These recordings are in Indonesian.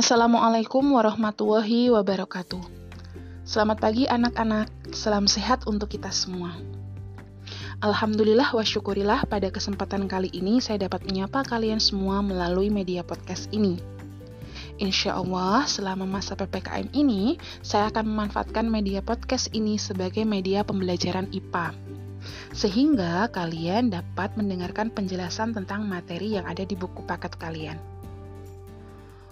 Assalamualaikum warahmatullahi wabarakatuh. Selamat pagi anak-anak, salam sehat untuk kita semua. Alhamdulillah wa syukurillah pada kesempatan kali ini saya dapat menyapa kalian semua melalui media podcast ini. Insya Allah, selama masa PPKM ini, saya akan memanfaatkan media podcast ini sebagai media pembelajaran IPA. Sehingga kalian dapat mendengarkan penjelasan tentang materi yang ada di buku paket kalian.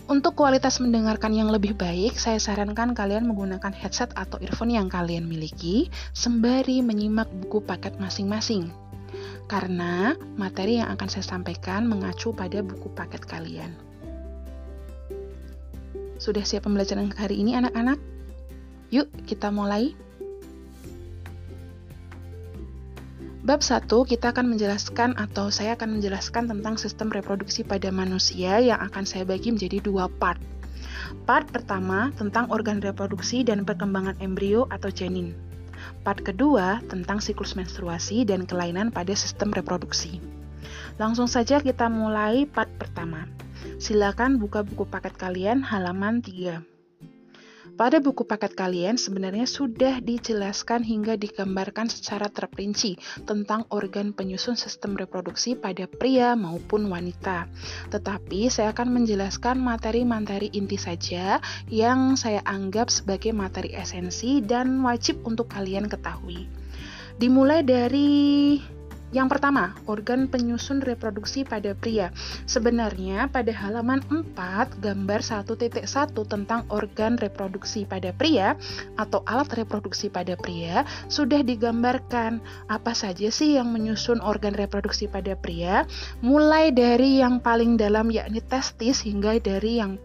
Untuk kualitas mendengarkan yang lebih baik, saya sarankan kalian menggunakan headset atau earphone yang kalian miliki sembari menyimak buku paket masing-masing. Karena materi yang akan saya sampaikan mengacu pada buku paket kalian. Sudah siap pembelajaran hari ini anak-anak? Yuk, kita mulai. Bab 1 kita akan menjelaskan atau saya akan menjelaskan tentang sistem reproduksi pada manusia yang akan saya bagi menjadi dua part. Part pertama tentang organ reproduksi dan perkembangan embrio atau janin. Part kedua tentang siklus menstruasi dan kelainan pada sistem reproduksi. Langsung saja kita mulai part pertama. Silakan buka buku paket kalian halaman 3. Pada buku paket kalian sebenarnya sudah dijelaskan hingga digambarkan secara terperinci tentang organ penyusun sistem reproduksi pada pria maupun wanita. Tetapi saya akan menjelaskan materi-materi inti saja yang saya anggap sebagai materi esensi dan wajib untuk kalian ketahui. Dimulai dari yang pertama, organ penyusun reproduksi pada pria. Sebenarnya pada halaman 4 gambar 1.1 tentang organ reproduksi pada pria atau alat reproduksi pada pria sudah digambarkan apa saja sih yang menyusun organ reproduksi pada pria, mulai dari yang paling dalam yakni testis hingga dari yang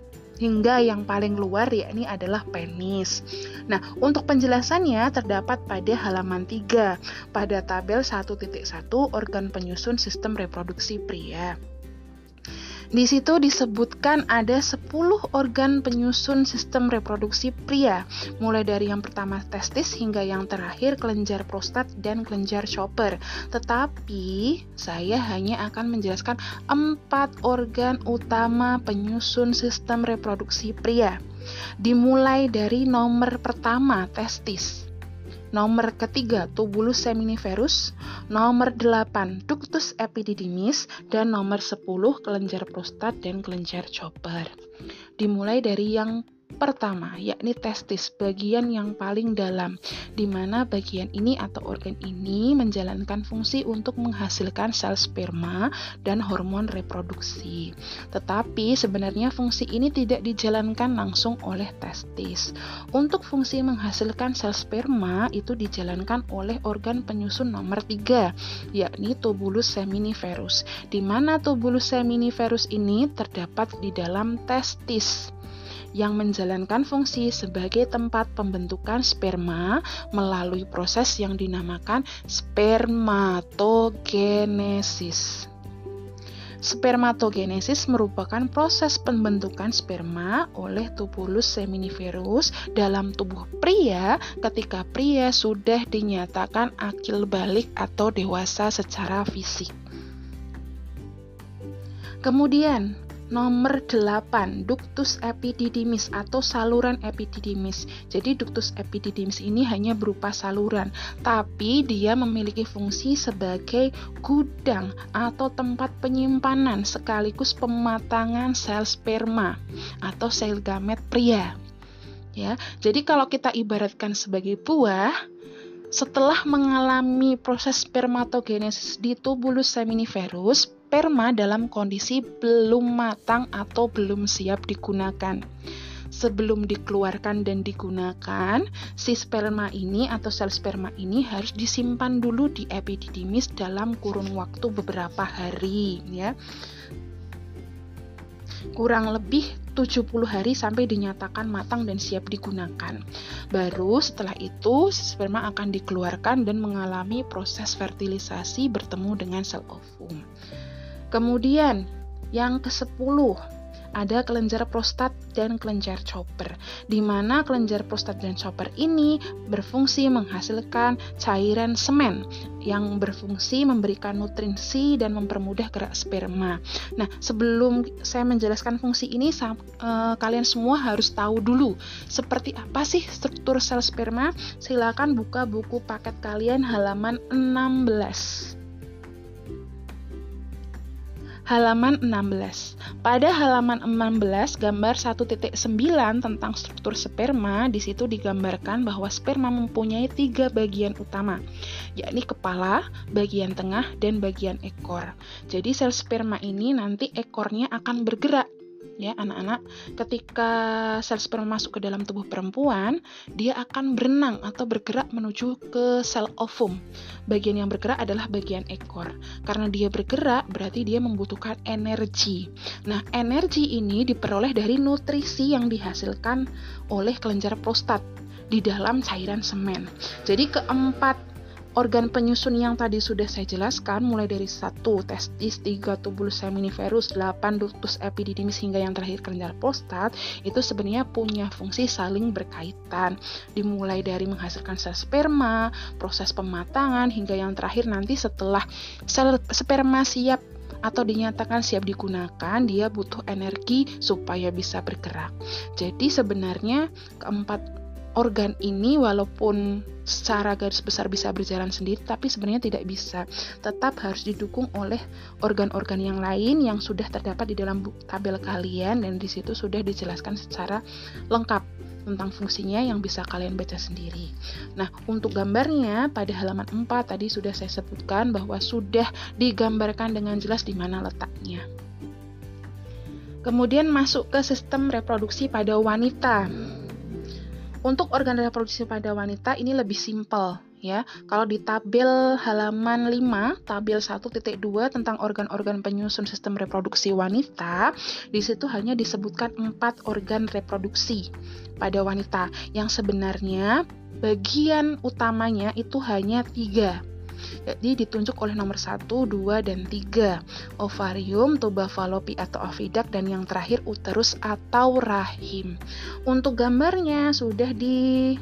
hingga yang paling luar yakni adalah penis. Nah, untuk penjelasannya terdapat pada halaman 3 pada tabel 1.1 organ penyusun sistem reproduksi pria. Di situ disebutkan ada 10 organ penyusun sistem reproduksi pria, mulai dari yang pertama testis hingga yang terakhir kelenjar prostat dan kelenjar chopper. Tetapi saya hanya akan menjelaskan empat organ utama penyusun sistem reproduksi pria. Dimulai dari nomor pertama testis. Nomor ketiga, tubulus seminiferus. Nomor delapan, ductus epididymis. Dan nomor sepuluh, kelenjar prostat dan kelenjar chopper. Dimulai dari yang pertama, yakni testis, bagian yang paling dalam, di mana bagian ini atau organ ini menjalankan fungsi untuk menghasilkan sel sperma dan hormon reproduksi. Tetapi sebenarnya fungsi ini tidak dijalankan langsung oleh testis. Untuk fungsi menghasilkan sel sperma itu dijalankan oleh organ penyusun nomor 3, yakni tubulus seminiferus, di mana tubulus seminiferus ini terdapat di dalam testis yang menjalankan fungsi sebagai tempat pembentukan sperma melalui proses yang dinamakan spermatogenesis. Spermatogenesis merupakan proses pembentukan sperma oleh tubulus seminiferus dalam tubuh pria ketika pria sudah dinyatakan akil balik atau dewasa secara fisik. Kemudian, Nomor 8, ductus epididymis atau saluran epididymis. Jadi ductus epididymis ini hanya berupa saluran, tapi dia memiliki fungsi sebagai gudang atau tempat penyimpanan sekaligus pematangan sel sperma atau sel gamet pria. Ya, jadi kalau kita ibaratkan sebagai buah, setelah mengalami proses spermatogenesis di tubulus seminiferus, sperma dalam kondisi belum matang atau belum siap digunakan. Sebelum dikeluarkan dan digunakan, si sperma ini atau sel sperma ini harus disimpan dulu di epididymis dalam kurun waktu beberapa hari ya. Kurang lebih 70 hari sampai dinyatakan matang dan siap digunakan. Baru setelah itu sperma akan dikeluarkan dan mengalami proses fertilisasi bertemu dengan sel ovum. Kemudian, yang ke-10 ada kelenjar prostat dan kelenjar chopper, di mana kelenjar prostat dan chopper ini berfungsi menghasilkan cairan semen yang berfungsi memberikan nutrisi dan mempermudah gerak sperma. Nah, sebelum saya menjelaskan fungsi ini, eh, kalian semua harus tahu dulu seperti apa sih struktur sel sperma. Silakan buka buku paket kalian halaman 16 halaman 16. Pada halaman 16 gambar 1.9 tentang struktur sperma di situ digambarkan bahwa sperma mempunyai tiga bagian utama, yakni kepala, bagian tengah, dan bagian ekor. Jadi sel sperma ini nanti ekornya akan bergerak ya anak-anak. Ketika sel sperma masuk ke dalam tubuh perempuan dia akan berenang atau bergerak menuju ke sel ovum. Bagian yang bergerak adalah bagian ekor. Karena dia bergerak berarti dia membutuhkan energi. Nah energi ini diperoleh dari nutrisi yang dihasilkan oleh kelenjar prostat di dalam cairan semen. Jadi keempat Organ penyusun yang tadi sudah saya jelaskan mulai dari satu testis, tiga tubulus seminiferus, 8 ductus epididymis hingga yang terakhir kelenjar prostat itu sebenarnya punya fungsi saling berkaitan. Dimulai dari menghasilkan sel sperma, proses pematangan hingga yang terakhir nanti setelah sel sperma siap atau dinyatakan siap digunakan, dia butuh energi supaya bisa bergerak. Jadi sebenarnya keempat organ ini walaupun secara garis besar bisa berjalan sendiri tapi sebenarnya tidak bisa tetap harus didukung oleh organ-organ yang lain yang sudah terdapat di dalam tabel kalian dan di situ sudah dijelaskan secara lengkap tentang fungsinya yang bisa kalian baca sendiri. Nah, untuk gambarnya pada halaman 4 tadi sudah saya sebutkan bahwa sudah digambarkan dengan jelas di mana letaknya. Kemudian masuk ke sistem reproduksi pada wanita. Untuk organ reproduksi pada wanita ini lebih simpel ya. Kalau di tabel halaman 5, tabel 1.2 tentang organ-organ penyusun sistem reproduksi wanita, di situ hanya disebutkan empat organ reproduksi pada wanita yang sebenarnya bagian utamanya itu hanya tiga jadi ditunjuk oleh nomor 1, 2, dan 3. Ovarium, tuba falopi atau ovidak, dan yang terakhir uterus atau rahim. Untuk gambarnya sudah di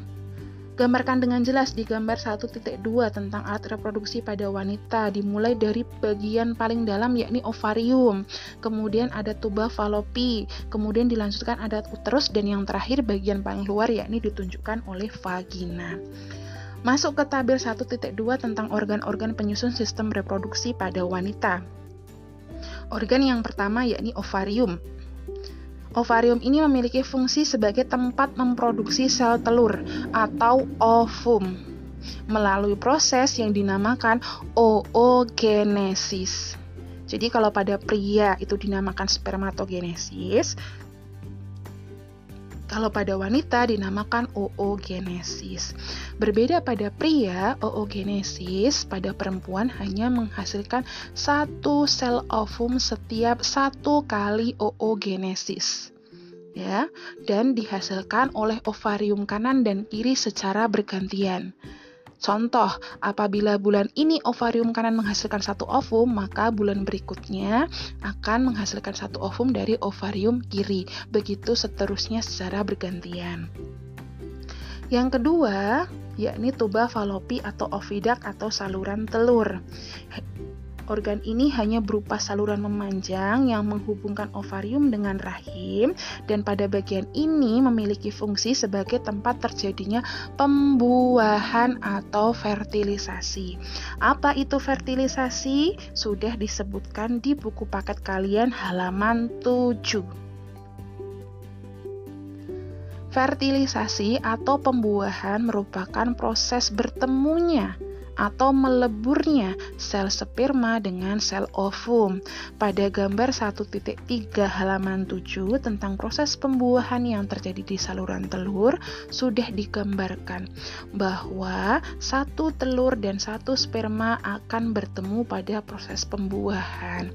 Gambarkan dengan jelas di gambar 1.2 tentang alat reproduksi pada wanita dimulai dari bagian paling dalam yakni ovarium, kemudian ada tuba falopi, kemudian dilanjutkan ada uterus dan yang terakhir bagian paling luar yakni ditunjukkan oleh vagina. Masuk ke tabel 1.2 tentang organ-organ penyusun sistem reproduksi pada wanita. Organ yang pertama yakni ovarium. Ovarium ini memiliki fungsi sebagai tempat memproduksi sel telur atau ovum melalui proses yang dinamakan oogenesis. Jadi kalau pada pria itu dinamakan spermatogenesis, kalau pada wanita dinamakan oogenesis. Berbeda pada pria, oogenesis pada perempuan hanya menghasilkan satu sel ovum setiap satu kali oogenesis ya dan dihasilkan oleh ovarium kanan dan kiri secara bergantian. Contoh, apabila bulan ini ovarium kanan menghasilkan satu ovum, maka bulan berikutnya akan menghasilkan satu ovum dari ovarium kiri. Begitu seterusnya secara bergantian. Yang kedua, yakni tuba falopi atau ovidak atau saluran telur. Organ ini hanya berupa saluran memanjang yang menghubungkan ovarium dengan rahim dan pada bagian ini memiliki fungsi sebagai tempat terjadinya pembuahan atau fertilisasi. Apa itu fertilisasi? Sudah disebutkan di buku paket kalian halaman 7. Fertilisasi atau pembuahan merupakan proses bertemunya atau meleburnya sel sperma dengan sel ovum. Pada gambar 1.3 halaman 7 tentang proses pembuahan yang terjadi di saluran telur sudah digambarkan bahwa satu telur dan satu sperma akan bertemu pada proses pembuahan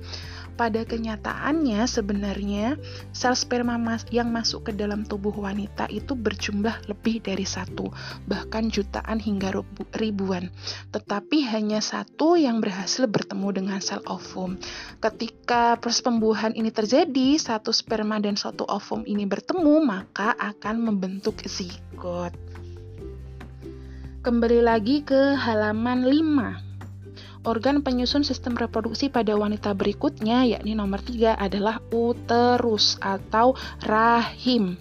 pada kenyataannya sebenarnya sel sperma yang masuk ke dalam tubuh wanita itu berjumlah lebih dari satu, bahkan jutaan hingga ribuan. tetapi hanya satu yang berhasil bertemu dengan sel ovum. Ketika proses pembuahan ini terjadi, satu sperma dan satu ovum ini bertemu, maka akan membentuk zigot. Kembali lagi ke halaman 5 organ penyusun sistem reproduksi pada wanita berikutnya, yakni nomor 3 adalah uterus atau rahim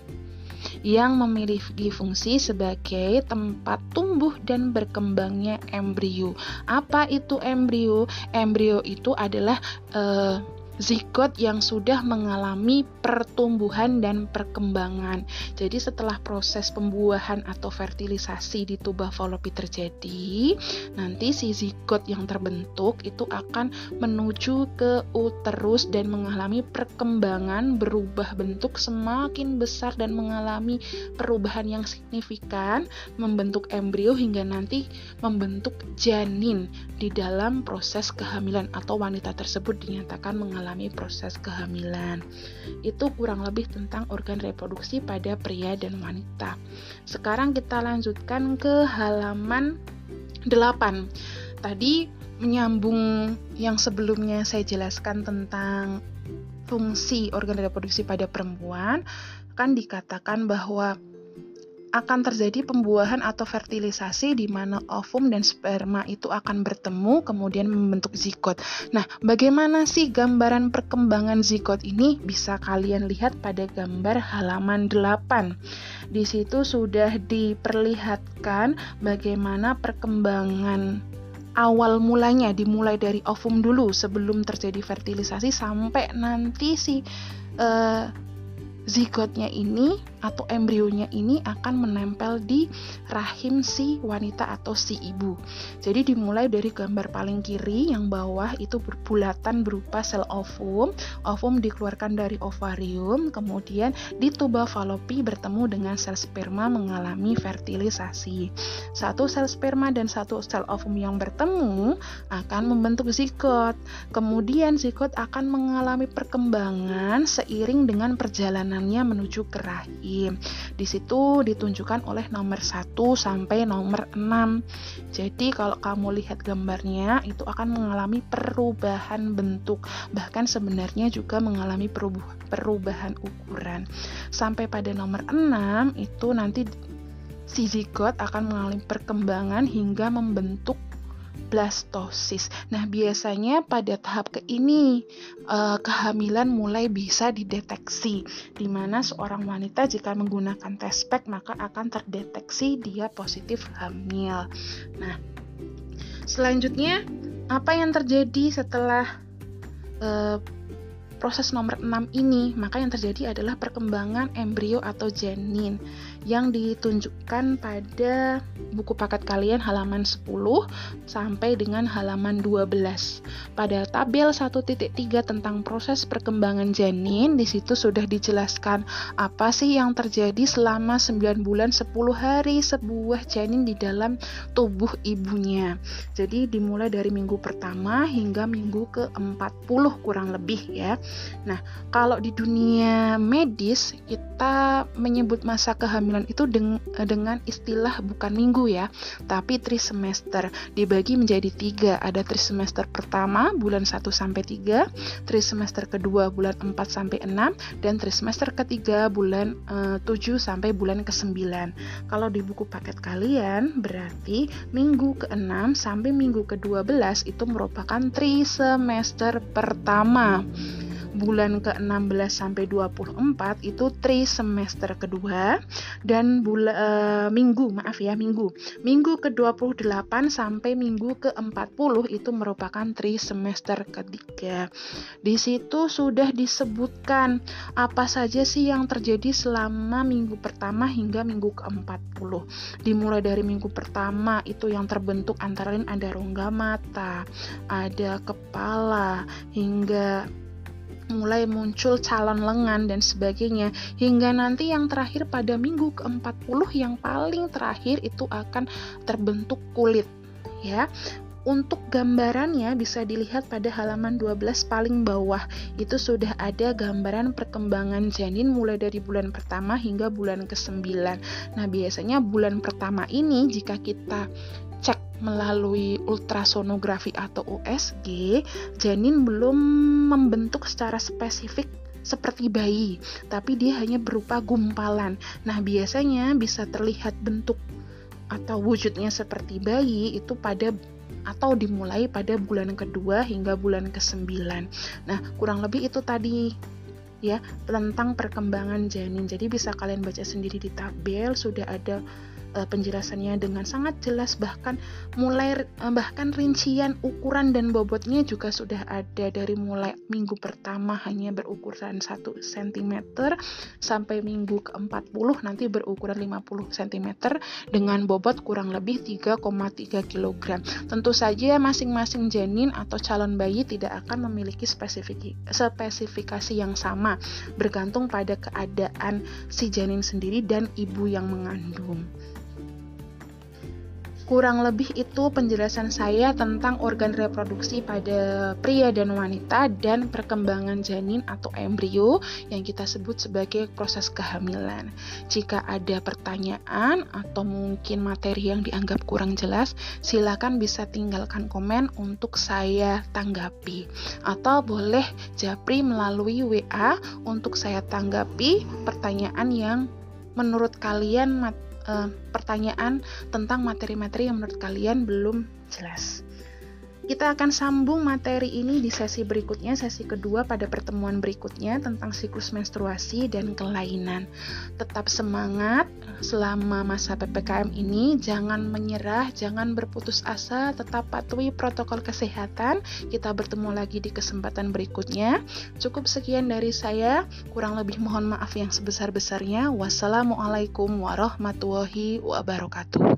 yang memiliki fungsi sebagai tempat tumbuh dan berkembangnya embrio. Apa itu embrio? Embrio itu adalah uh, zigot yang sudah mengalami pertumbuhan dan perkembangan. Jadi setelah proses pembuahan atau fertilisasi di tuba falopi terjadi, nanti si zigot yang terbentuk itu akan menuju ke uterus dan mengalami perkembangan berubah bentuk semakin besar dan mengalami perubahan yang signifikan, membentuk embrio hingga nanti membentuk janin di dalam proses kehamilan atau wanita tersebut dinyatakan mengalami mengalami proses kehamilan. Itu kurang lebih tentang organ reproduksi pada pria dan wanita. Sekarang kita lanjutkan ke halaman 8. Tadi menyambung yang sebelumnya saya jelaskan tentang fungsi organ reproduksi pada perempuan, kan dikatakan bahwa akan terjadi pembuahan atau fertilisasi di mana ovum dan sperma itu akan bertemu kemudian membentuk zigot. Nah, bagaimana sih gambaran perkembangan zigot ini? Bisa kalian lihat pada gambar halaman 8. Di situ sudah diperlihatkan bagaimana perkembangan awal mulanya dimulai dari ovum dulu sebelum terjadi fertilisasi sampai nanti si uh, zigotnya ini atau embrionya ini akan menempel di rahim si wanita atau si ibu. Jadi dimulai dari gambar paling kiri yang bawah itu berbulatan berupa sel ovum. Ovum dikeluarkan dari ovarium, kemudian di tuba falopi bertemu dengan sel sperma mengalami fertilisasi. Satu sel sperma dan satu sel ovum yang bertemu akan membentuk zigot. Kemudian zigot akan mengalami perkembangan seiring dengan perjalanannya menuju ke rahim. Di situ ditunjukkan oleh nomor 1 sampai nomor 6. Jadi kalau kamu lihat gambarnya itu akan mengalami perubahan bentuk, bahkan sebenarnya juga mengalami perubahan ukuran. Sampai pada nomor 6 itu nanti si zigot akan mengalami perkembangan hingga membentuk blastosis. Nah, biasanya pada tahap ke ini eh, kehamilan mulai bisa dideteksi di mana seorang wanita jika menggunakan tes pack maka akan terdeteksi dia positif hamil. Nah, selanjutnya apa yang terjadi setelah uh, proses nomor 6 ini, maka yang terjadi adalah perkembangan embrio atau janin yang ditunjukkan pada buku paket kalian halaman 10 sampai dengan halaman 12. Pada tabel 1.3 tentang proses perkembangan janin, di situ sudah dijelaskan apa sih yang terjadi selama 9 bulan 10 hari sebuah janin di dalam tubuh ibunya. Jadi dimulai dari minggu pertama hingga minggu ke-40 kurang lebih ya. Nah, kalau di dunia medis kita menyebut masa kehamilan itu deng dengan istilah bukan minggu ya, tapi trimester dibagi menjadi tiga. Ada trimester pertama bulan 1 sampai 3, trimester kedua bulan 4 sampai 6, dan trimester ketiga bulan uh, eh, 7 sampai bulan ke-9. Kalau di buku paket kalian berarti minggu ke-6 sampai minggu ke-12 itu merupakan trimester pertama bulan ke-16 sampai 24 itu tri semester kedua dan bulan e, minggu maaf ya minggu. Minggu ke-28 sampai minggu ke-40 itu merupakan tri semester ketiga. Di situ sudah disebutkan apa saja sih yang terjadi selama minggu pertama hingga minggu ke-40 dimulai dari minggu pertama itu yang terbentuk antara lain ada rongga mata ada kepala hingga mulai muncul calon lengan dan sebagainya hingga nanti yang terakhir pada minggu ke-40 yang paling terakhir itu akan terbentuk kulit ya untuk gambarannya bisa dilihat pada halaman 12 paling bawah. Itu sudah ada gambaran perkembangan janin mulai dari bulan pertama hingga bulan ke-9. Nah, biasanya bulan pertama ini jika kita cek melalui ultrasonografi atau USG, janin belum membentuk secara spesifik seperti bayi, tapi dia hanya berupa gumpalan. Nah, biasanya bisa terlihat bentuk atau wujudnya seperti bayi itu pada atau dimulai pada bulan kedua hingga bulan ke-9. Nah, kurang lebih itu tadi ya tentang perkembangan janin. Jadi bisa kalian baca sendiri di tabel sudah ada uh, penjelasannya dengan sangat jelas bahkan mulai uh, bahkan rincian ukuran dan bobotnya juga sudah ada dari mulai minggu pertama hanya berukuran 1 cm sampai minggu ke-40 nanti berukuran 50 cm dengan bobot kurang lebih 3,3 kg. Tentu saja masing-masing janin atau calon bayi tidak akan memiliki spesifikasi yang sama bergantung pada keadaan si janin sendiri dan ibu yang mengandung. Kurang lebih itu penjelasan saya tentang organ reproduksi pada pria dan wanita dan perkembangan janin atau embrio yang kita sebut sebagai proses kehamilan. Jika ada pertanyaan atau mungkin materi yang dianggap kurang jelas, silakan bisa tinggalkan komen untuk saya tanggapi atau boleh japri melalui WA untuk saya tanggapi pertanyaan yang menurut kalian uh, pertanyaan tentang materi-materi yang menurut kalian belum jelas. Kita akan sambung materi ini di sesi berikutnya, sesi kedua pada pertemuan berikutnya tentang siklus menstruasi dan kelainan. Tetap semangat selama masa PPKM ini, jangan menyerah, jangan berputus asa, tetap patuhi protokol kesehatan. Kita bertemu lagi di kesempatan berikutnya. Cukup sekian dari saya, kurang lebih mohon maaf yang sebesar-besarnya. Wassalamualaikum warahmatullahi wabarakatuh.